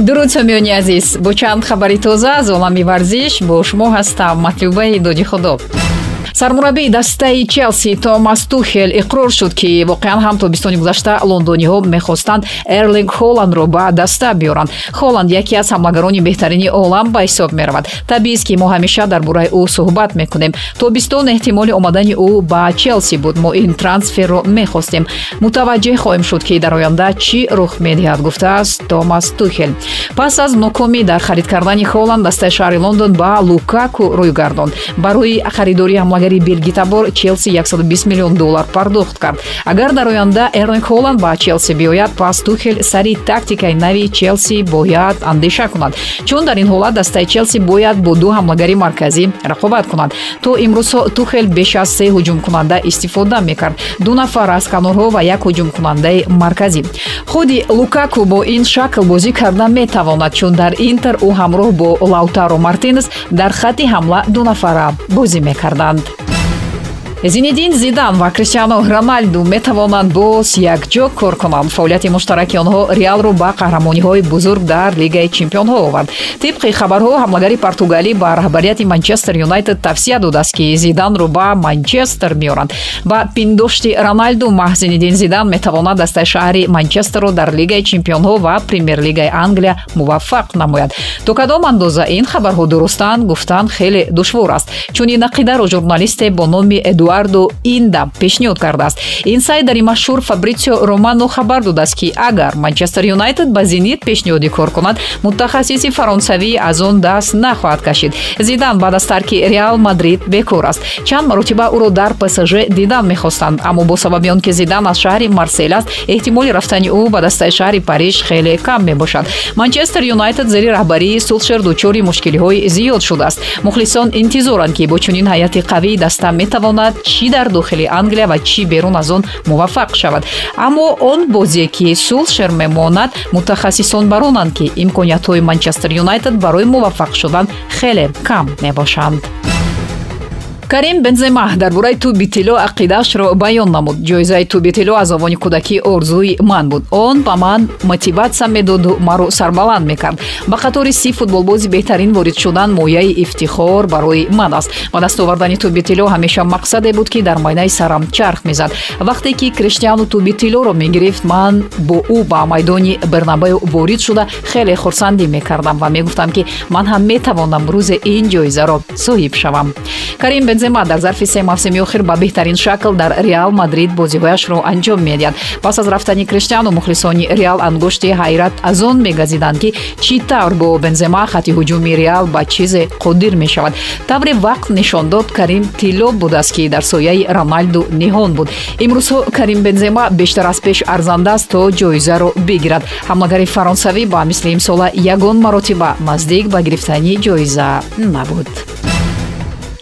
дуруд сомиёни азиз бо чанд хабари тоза аз олами варзиш бо шумо ҳастам матлубаи доди худо сармураббии дастаи челси томас тухел иқрор шуд ки воқеан ҳам тобистони гузашта лондониҳо мехостанд. Эрлинг холландро ба даста биёранд. Холланд яке аз ҳамлагарони беҳтарини олам ба ҳисоб меравад. Табиист ки мо ҳамеша дар бораи ӯ суҳбат мекунем. Тобистон эҳтимоли омадани ӯ ба челси буд. Мо ин трансферро мехостем. Мутаваҷҷеҳ хоҳем шуд ки дар оянда чӣ рух медиҳад гуфтааст томас тухел пас аз нокомӣ дар харид кардани холланд дастаи шаҳри лондон ба лукаку рӯй гардонд. Барои харидори ҳамлагари ҳамлагари белгитабор челси 120 миллион доллар пардохт кард. Агар дар оянда эрлинг холланд ба челси биёяд пас тухел сари тактикаи нави челси бояд андеша кунад. Чун дар ин ҳолат дастаи челси бояд бо ду ҳамлагари марказӣ рақобат кунад. То имрӯзҳо тухел беш аз се ҳуҷумкунанда истифода мекард. Ду нафар аз канорҳо ва як ҳуҷумкунандаи марказӣ. Худи лукаку бо ин шакл бозӣ карда метавонад чун дар интер ӯ ҳамроҳ бо лаутаро мартинес дар хатти ҳамла ду нафара бозӣ мекарданд зинедин зидан ва криштиано роналду метавонанд боз якҷо кор конанд. Фаъолияти муштараки онҳо реалро ба қаҳрамониҳои бузург дар лигаи чемпионҳо овард. Тибқи хабарҳо ҳамлагари португалӣ ба раҳбарияти манчестер юнайтед тавсия додааст ки зиданро ба манчестер меоранд. Ба пиндошти роналду маҳз зинедин зидан метавонад дастаи шаҳри манчестерро дар лигаи чемпионҳо ва премер-лигаи англия муваффақ намояд. То кадом андоза ин хабарҳо дурустанд гуфтан хеле душвор аст. Чунин ақидаро журналисте бо номи эдуард эдуардо инда пешниҳод кардааст. Инсайдери машҳур фабритсио романо хабар додааст ки агар манчестер юнайтед ба зенит пешниҳодӣ кор кунад мутахассиси фаронсавӣ аз он даст нахоҳад кашид. Зидан баъд аз тарки реал мадрид бекор аст. Чанд маротиба ӯро дар псж дидан мехостанд. Аммо бо сабаби он ки зидан аз шаҳри марсел аст эҳтимоли рафтани ӯ ба дастаи шаҳри париж хеле кам мебошад. Манчестер юнайтед зери раҳбарии сулшер дучори мушкилиҳои зиёд шудааст. Мухлисон интизоранд ки бо чунин ҳайати қавии даста метавонад чӣ дар дохили англия ва чӣ берун аз он муваффақ шавад. Аммо он бозие ки сулшер мемонад мутахассисон баронанд ки имкониятҳои манчестер юнайтед барои муваффақ шудан хеле кам мебошанд карим бензема дар бораи туби тилло ақидаашро баён намуд. Ҷоизаи туби тилло аз овони кӯдакӣ орзуи ман буд. Он ба ман мотиватсия медоду маро сарбаланд мекард. Ба қатори си футболбози беҳтарин ворид шудан мояи ифтихор барои ман аст. Ба даст овардани туби тилло ҳамеша мақсаде буд ки дар майдаи сарам чарх мезад. Вақте ки криштиану туби тиллоро мегирифт ман бо ӯ ба майдони бернабею ворид шуда хеле хурсандӣ мекардам ва мегуфтам ки ман ҳам метавонам рӯзе ин ҷоизаро соҳиб шавам. Карим бензема дар зарфи се мавсими охир ба беҳтарин шакл дар реал мадрид бозиҳояшро анҷом медиҳад. Пас аз рафтани криштиану мухлисони реал ангушти ҳайрат аз он мегазиданд ки чӣ тавр бо бензема хатти ҳуҷуми реал ба чизе қодир мешавад. Тавре вақт нишон дод карим тилло будааст ки дар сояи роналду ниҳон буд. Имрӯзҳо карим бензема бештар аз пеш арзанда аст то ҷоизаро бигирад. Ҳамлагари фаронсавӣ ба мисли имсола ягон маротиба наздик ба гирифтани ҷоиза набуд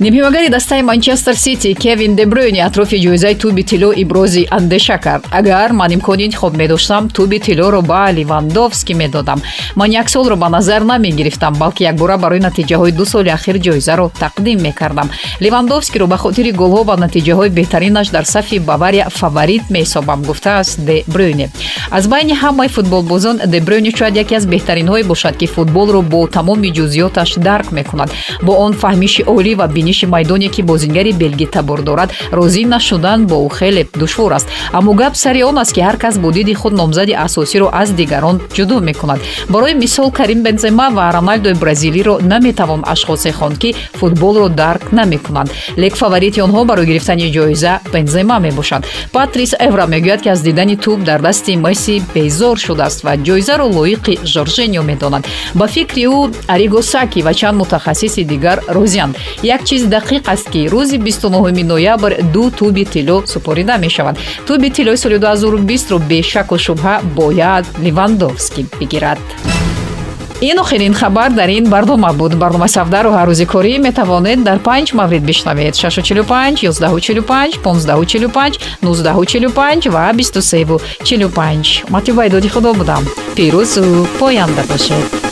нимҳимагари дастаи манчестер сити кевин дебрюни атрофи ҷоизаи туби тилло ибрози андеша кард. Агар ман имкони интихоб медоштам туби тиллоро ба ливандовски медодам. Ман як солро ба назар намегирифтам балки якбора барои натиҷаҳои ду соли ахир ҷоизаро тақдим мекардам. Ливандовскиро ба хотири голҳо ва натиҷаҳои беҳтаринаш дар сафи бавария фаворит меҳисобам гуфтааст дебрюни аз байни ҳамаи футболбозон дебрюни шояд яке аз беҳтаринҳое бошад ки футболро бо тамоми ҷузъиёташ дарк мекунад. Бо он фаҳмиши олӣ ва бини ниши майдоне ки бозингари белгӣ табор дорад розӣ нашудан бо ӯ хеле душвор аст. Аммо гап сари он аст ки ҳар кас бо диди худ номзади асосиро аз дигарон ҷудо мекунад. Барои мисол карим бензема ва роналдои бразилиро наметавон ашхосе хонд ки футболро дарк намекунанд. Лек фаворити онҳо барои гирифтани ҷоиза бензема мебошад патрис евра мегӯяд ки аз дидани тӯб дар дасти месси безор шудааст ва ҷоизаро лоиқи жорженио медонад. Ба фикри ӯ аригосаки ва чанд мутахассиси дигар розиянд як чиз чиз дақиқ аст ки рӯзи 29 ноябр ду туби тилло супорида мешаванд туби тиллои соли 2020ро бешаку шубҳа бояд ливандовски бигирад. Ин охирин хабар дар ин барнома буд. Барномаи сафдару ҳаррӯзи корӣ метавонед дар панҷ маврид бишнавед. 645 1145 1545 1945 ва 2345 матиба идоди худо будам. Пирӯзу поянда бошед